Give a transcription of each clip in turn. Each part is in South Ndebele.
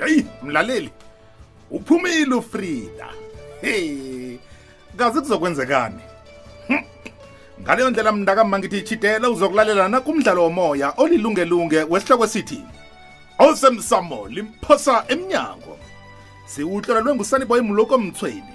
yeyi mlaleli uphumile ufrida hey kazi kuzokwenzekani Hm. ngaleyo ndlela mntakama ngithi chidela uzokulalela nakumdlalo womoya olilungelunge wesihloko esithi osemsamo limphosa emnyango siwuhlolelwe ngusaniboy muloko mthweni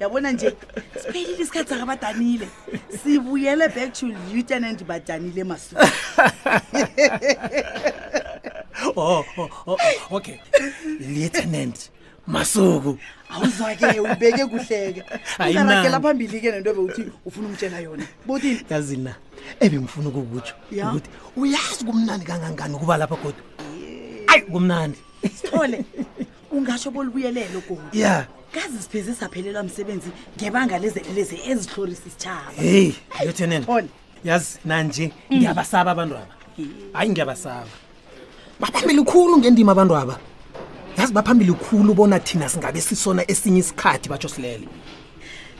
yabona nje siphelile isikhathi sakabadanile sibuyele back to lieutenant badanile masu oh, oh, oh, okay lieutenant masuku awuzake ubeke kuhleke ungarakela phambili ke nento bewuthi ufuna umtshela yona botini yazi na ebengifuna ukukutsho ukuthi uyazi kumnandi kangangani ukuba lapha kodwa ayi kumnandi sithole ungasho bolibuyelelo godi ya kazi sipheze saphelelwa msebenzi ngebanga lezelelezi ezihlorisa isitshaba heyi lieutenant Paul. yazi nanje ngiyabasaba abantu aba hayi ngiyabasaba baphambili khulu ngendima abantu aba yazi baphambili khulu bona thina singabe sisona esinye isikhathi batsho silele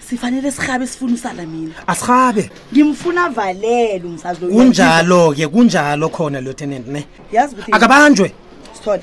sifanele sihabe sifuna usala mina asihabe ngimfuna valele umsazi loyo. kunjalo-ke kunjalo khona lieutenant ne yazi ukuthi akabanjwe sithole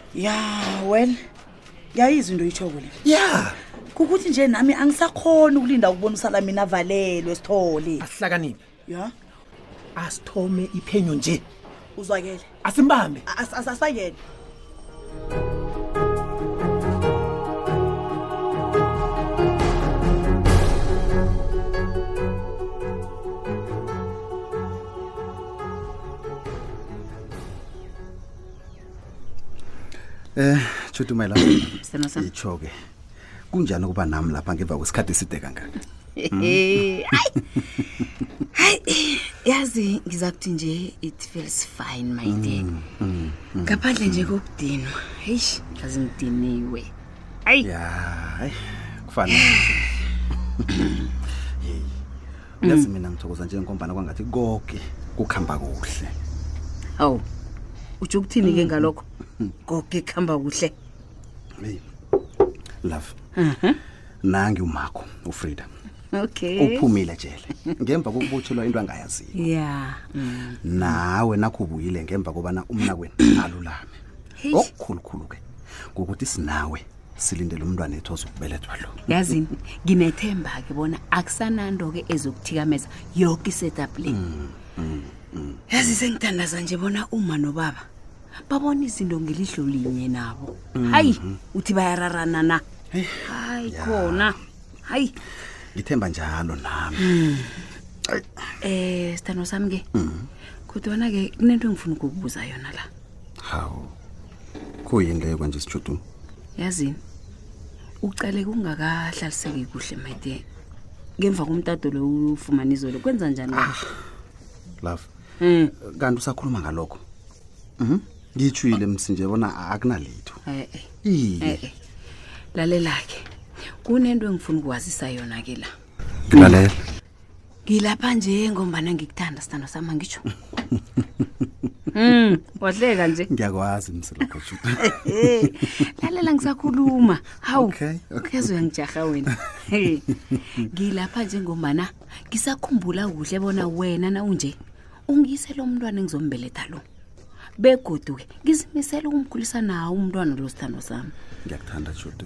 ya well yayizwa into yitshoko le ya kukuthi nje nami angisakhona ukulinda ukubona usala mina avalelwe sithole asihlakaniphi ya asithome iphenyo nje uzwakele asimbambe asifakele Eh, Chutumela. Sena sami. Icho ke. Kunjani ukuba nami lapha ngemva kwesikhathi eside kangaka? Hey, hayi. Hayi, yazi ngiza kuthi nje it feels fine my dear. Ngaphandle nje kokudinwa. Eish, yazi ngidiniwe. Hayi. Ya, hayi, kufanele. Hey. Mm. yazi mina ngithokoza njengombana kwangathi koke kukhamba kuhle hawu utsho ukuthini ke ngalokho koke kuhamba kuhle Hey, love Mhm. nangi umakho ufrida okay uphumile jele ngemva kokubotshelwa into angayaziyo ya mm. nawe nakho ubuyile ngemva kobana umnakwenu alulame Hey. okukhulukhulu-ke ngokuthi sinawe silindele umntwana ethu ozokubelethwa lo yazini nginethemba-ke bona akusananto-ke ezokuthikameza yoke i-setup le mm, mm, mm. yazi sengithandaza nje bona uma nobaba babona izinto ngelihlo linye nabo mm-hmm. hayi uthi bayararana na hayi khona hayi ngithemba njalo nami um eh, sithando sami ke mm-hmm. kodwana-ke kunento engifuna ukukubuza yona la hawu kuyini leyo kwanje sijudu yazini ucale kungakahlaliseki kuhle maide ngemva komtato lo ufumana izolo kwenza njani ah, love mm. kanti usakhuluma ngalokho mm -hmm. ngiyitshwile msinje bona akunalitho eh, eh. iye eh, lalela-ke kunento engifuna ukuwazisa yona-ke la ngilalela ngilapha nje ngombana ngikuthanda sithando sami angitsho Mm, wahleka nje. Ngiyakwazi msilokho ju. Lalela ngisakhuluma. Hawu. Okay, okay. Kezwe ngijaha wena. Ngilapha nje ngomana ngisakhumbula kuhle bona wena na unje. Ungise lo mntwana engizombeletha lo. Begodu ke ngizimisela ukumkhulisa nawo umntwana lo sithando sami. Ngiyakuthanda Judy.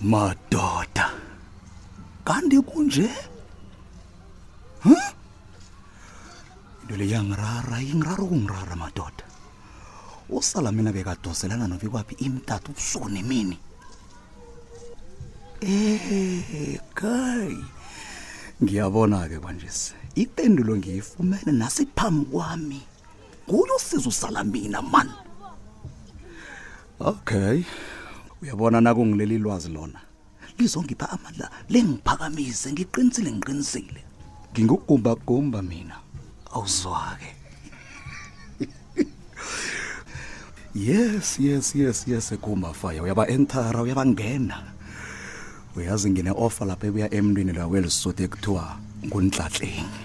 madoda kanti kunje huh? into le yangirara ingirara ukungirara madoda usala mina bekadoselana nobikwaphi imtatu ubusuku nemini Eh kai. Ngiyabona ke kwanje. Ipendulo ngiyifumene nasiphambi kwami. Kuyo sizo sala mina man. okay uyabona nakungileli lwazi lona lizongipha amandla lengiphakamise ngiqinisile ngiqinisile ngingugumba gumba mina awuzwake yes yes yes yes egumba fire uyaba entara uyaba ngena uyazi ngine offer lapha ebuya emntwini lwawelisothe kuthiwa nguntlatlengi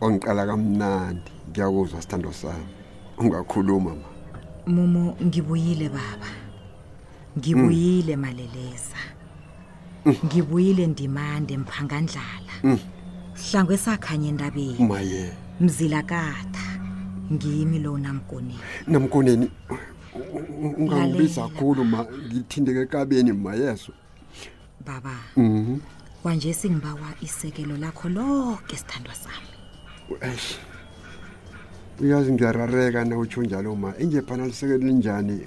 wangiqala kamnandi ngiyakuzwa sithando sami ungakhuluma ma mumu ngibuyile baba ngibuyile mm. maleleza mm. ngibuyile ndimande mphangandlala mm. sihlangwe sakhanye endabeni maye mzila katha ngimi lo namkoneni namkoneni ungangibiza khulu ma ngithindeke ekabeni mayeso baba mhm kwanje singibawa isekelo lakho lonke sithandwa sami eish uyazi ngiyarareka na utsho njalo ma inje phana lisekelo linjani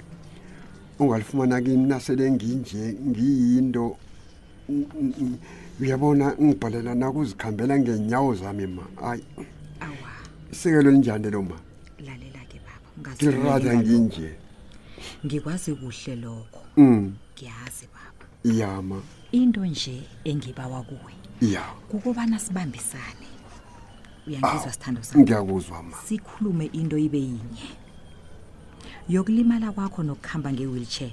ungalifumana kimi nasele nginje ngiyinto N- n- n- uyabona ngibhalela nakuzikhambela ngenyawo zami ma hayi awa isekelo linjani lo ma ngirada nginje ngikwazi kuhle lokho mm. ngiyazi baba iyama into nje engibawa kuwe ya kukobana sibambisane uyangizwa sithando sami ngiyakuzwa ma sikhulume into ibe yinye yokulimala kwakho nokuhamba nge-wheelchair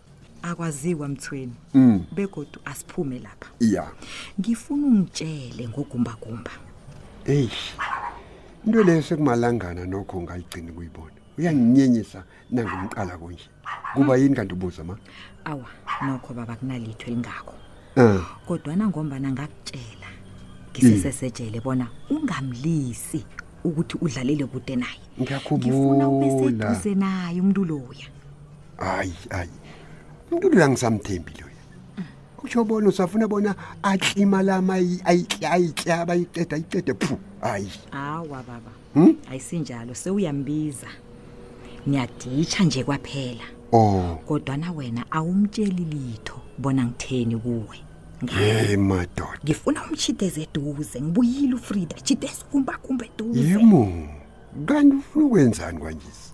akwaziwa mthweni mm. begodu asiphume lapha ya ngifuna ungitshele ngogumbagumba eyi into leyo sekumalangana nokho ungayigcini kuyibona uyanginyenyisa nangimqala konje kuba yini kanti ubuza ma awa nokho baba kunalitho elingako um kodwana ngombana ngakutshela ngisesesejele bona ungamlisi ukuthi udlalele kude naye ngiyakhumbula naye umntu loya hayi hayi umuntu lula ngisamthembi loyo ukusho bona usafuna bona aklima lama ayitya bayiqeda ayiqede phu hayi hawa baba hmm? ayisinjalo sewuyambiza ngiyaditsha nje kwaphela oh kodwana wena awumtsheli litho bona ngitheni kuwe Hey madoda. Ngifuna umchideze eduze. Ngibuyile uFrida. Chideze kumba kumba eduze. Yimo. Kanti ufuna ukwenzani kwanjesi?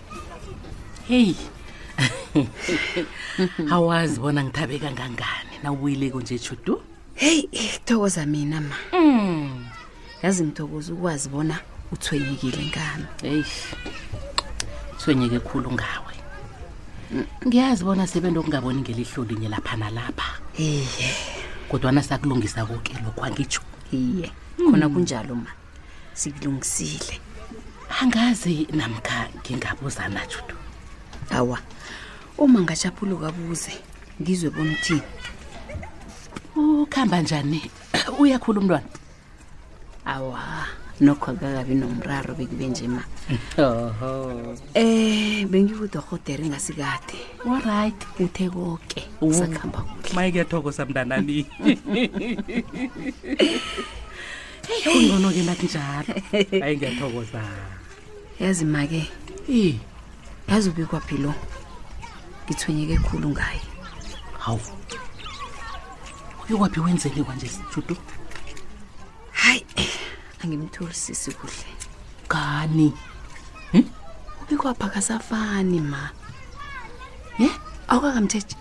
heyi awazi bona ngithabe kangangani nawubuyileko nje judu heyi thokoza mina ma mm. yazi ngithokoza ukwazi bona uthwenyekile ngami heyi thwenyeke khulu ngawe ngiyazi bona sebento okungaboni ngelihlo linye lapha nalapha iye kodwana sakulungisa koke lokhu angitsho iye khona kunjalo ma sikulungisile angazi namkha ngingabuza najudu awa uma ngajabhuluka abuze ngizwe bona uthini ukuhamba njani uyakhula umntwana awa nokho akakabi nomraro bekube nje ma um eh, bengiwudorhotere ngasikade oryt uthe koke sakuhamba kuhle maye kuyathokosa mntanami kungcono ke nathi njalo ayi ngiyathokoza yazi make i yazi ubikwa philo ngithwenyeke khulu ngaye hawu uyokwaphi wenzeni kwanje sijudu hayi angimtholisisi kuhle kani ubikwapha kasafani ma ye awukakamthethi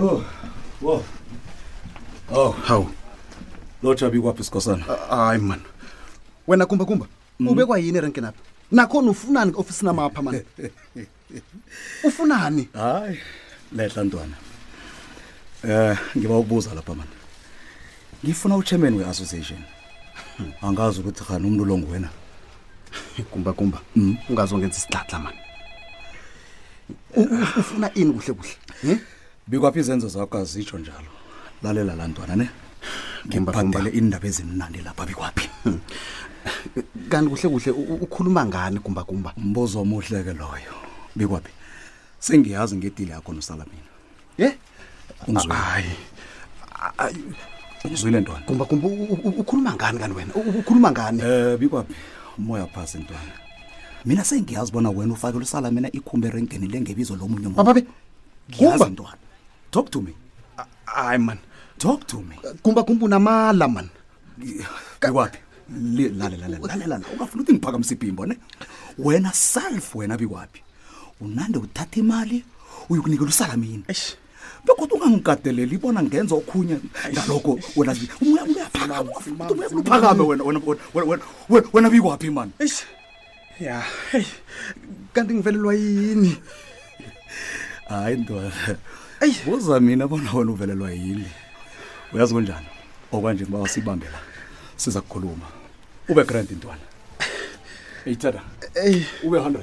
Oh, wow. Oh, hawu lotsha bikwaphi sikhosana hayi mani wena kumba kumba ubekwa yini erenkenapha nakhona ufunani ofisini amapha mani ufunani hayi lehla ntwana eh ngiba ukubuza lapha mani ngifuna uchairman we-association angazi ukuthi khani umuntu lo nguwena kumba kumba mm. ungazongenza isidladla mani ufuna ini kuhle kuhle bikwaphi izenzo zakho azitsho njalo lalela la ntwana ne ngibhadele iindaba ezimnandi lapha bikwaphi kanti kuhle kuhle ukhuluma ngani gumbagumba mbuzo omuhleke loyo bikwaphi sengiyazi ngedile yakho nosala mina ye ungizwehayi ungizwile ntwana gumbagumba ukhuluma ngani kani wena ukhuluma ngani um bikwaphi umoya phasi ntwana mina sengiyazi bona wena ufakela usala mina ikhumbe erenkeni lengebizo lomunye umuntu Gumba. ntwana talk to me hayi man talk to me kumba kumba unamala man bikwaphi lalelalalela ungafuna ukuthi ngiphakamisa ibhimbo ne wena self wena bikwaphi unande uthatha imali uyukunikela usalamini bekodwa ungangikateleli bona ngenza okhunye ngaloko wena Bi- umoya uyaphakama uyaphakama wena- wena- wena- wena- wena- wena bikwaphi mani ya hey kanti ngivelelwa yini hayi ndoda eyi buza mina bona wena uvelelwa yini uyazi kunjani okwanje ngiba wasibambe la siza kukhuluma ube grand ntwana eyi thada eyi ube 100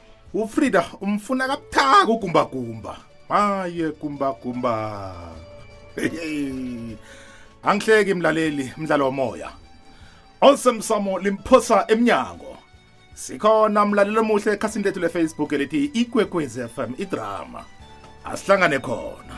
ufrida umfuna kabuthaka ugumbagumba maye gumbagumba angihleki mlaleli mdlalo womoya awesome samo limphosa emnyango sikhona mlaleli omuhle ekhasini lethu lefacebook elithi ikwekwezi fm idrama asihlangane khona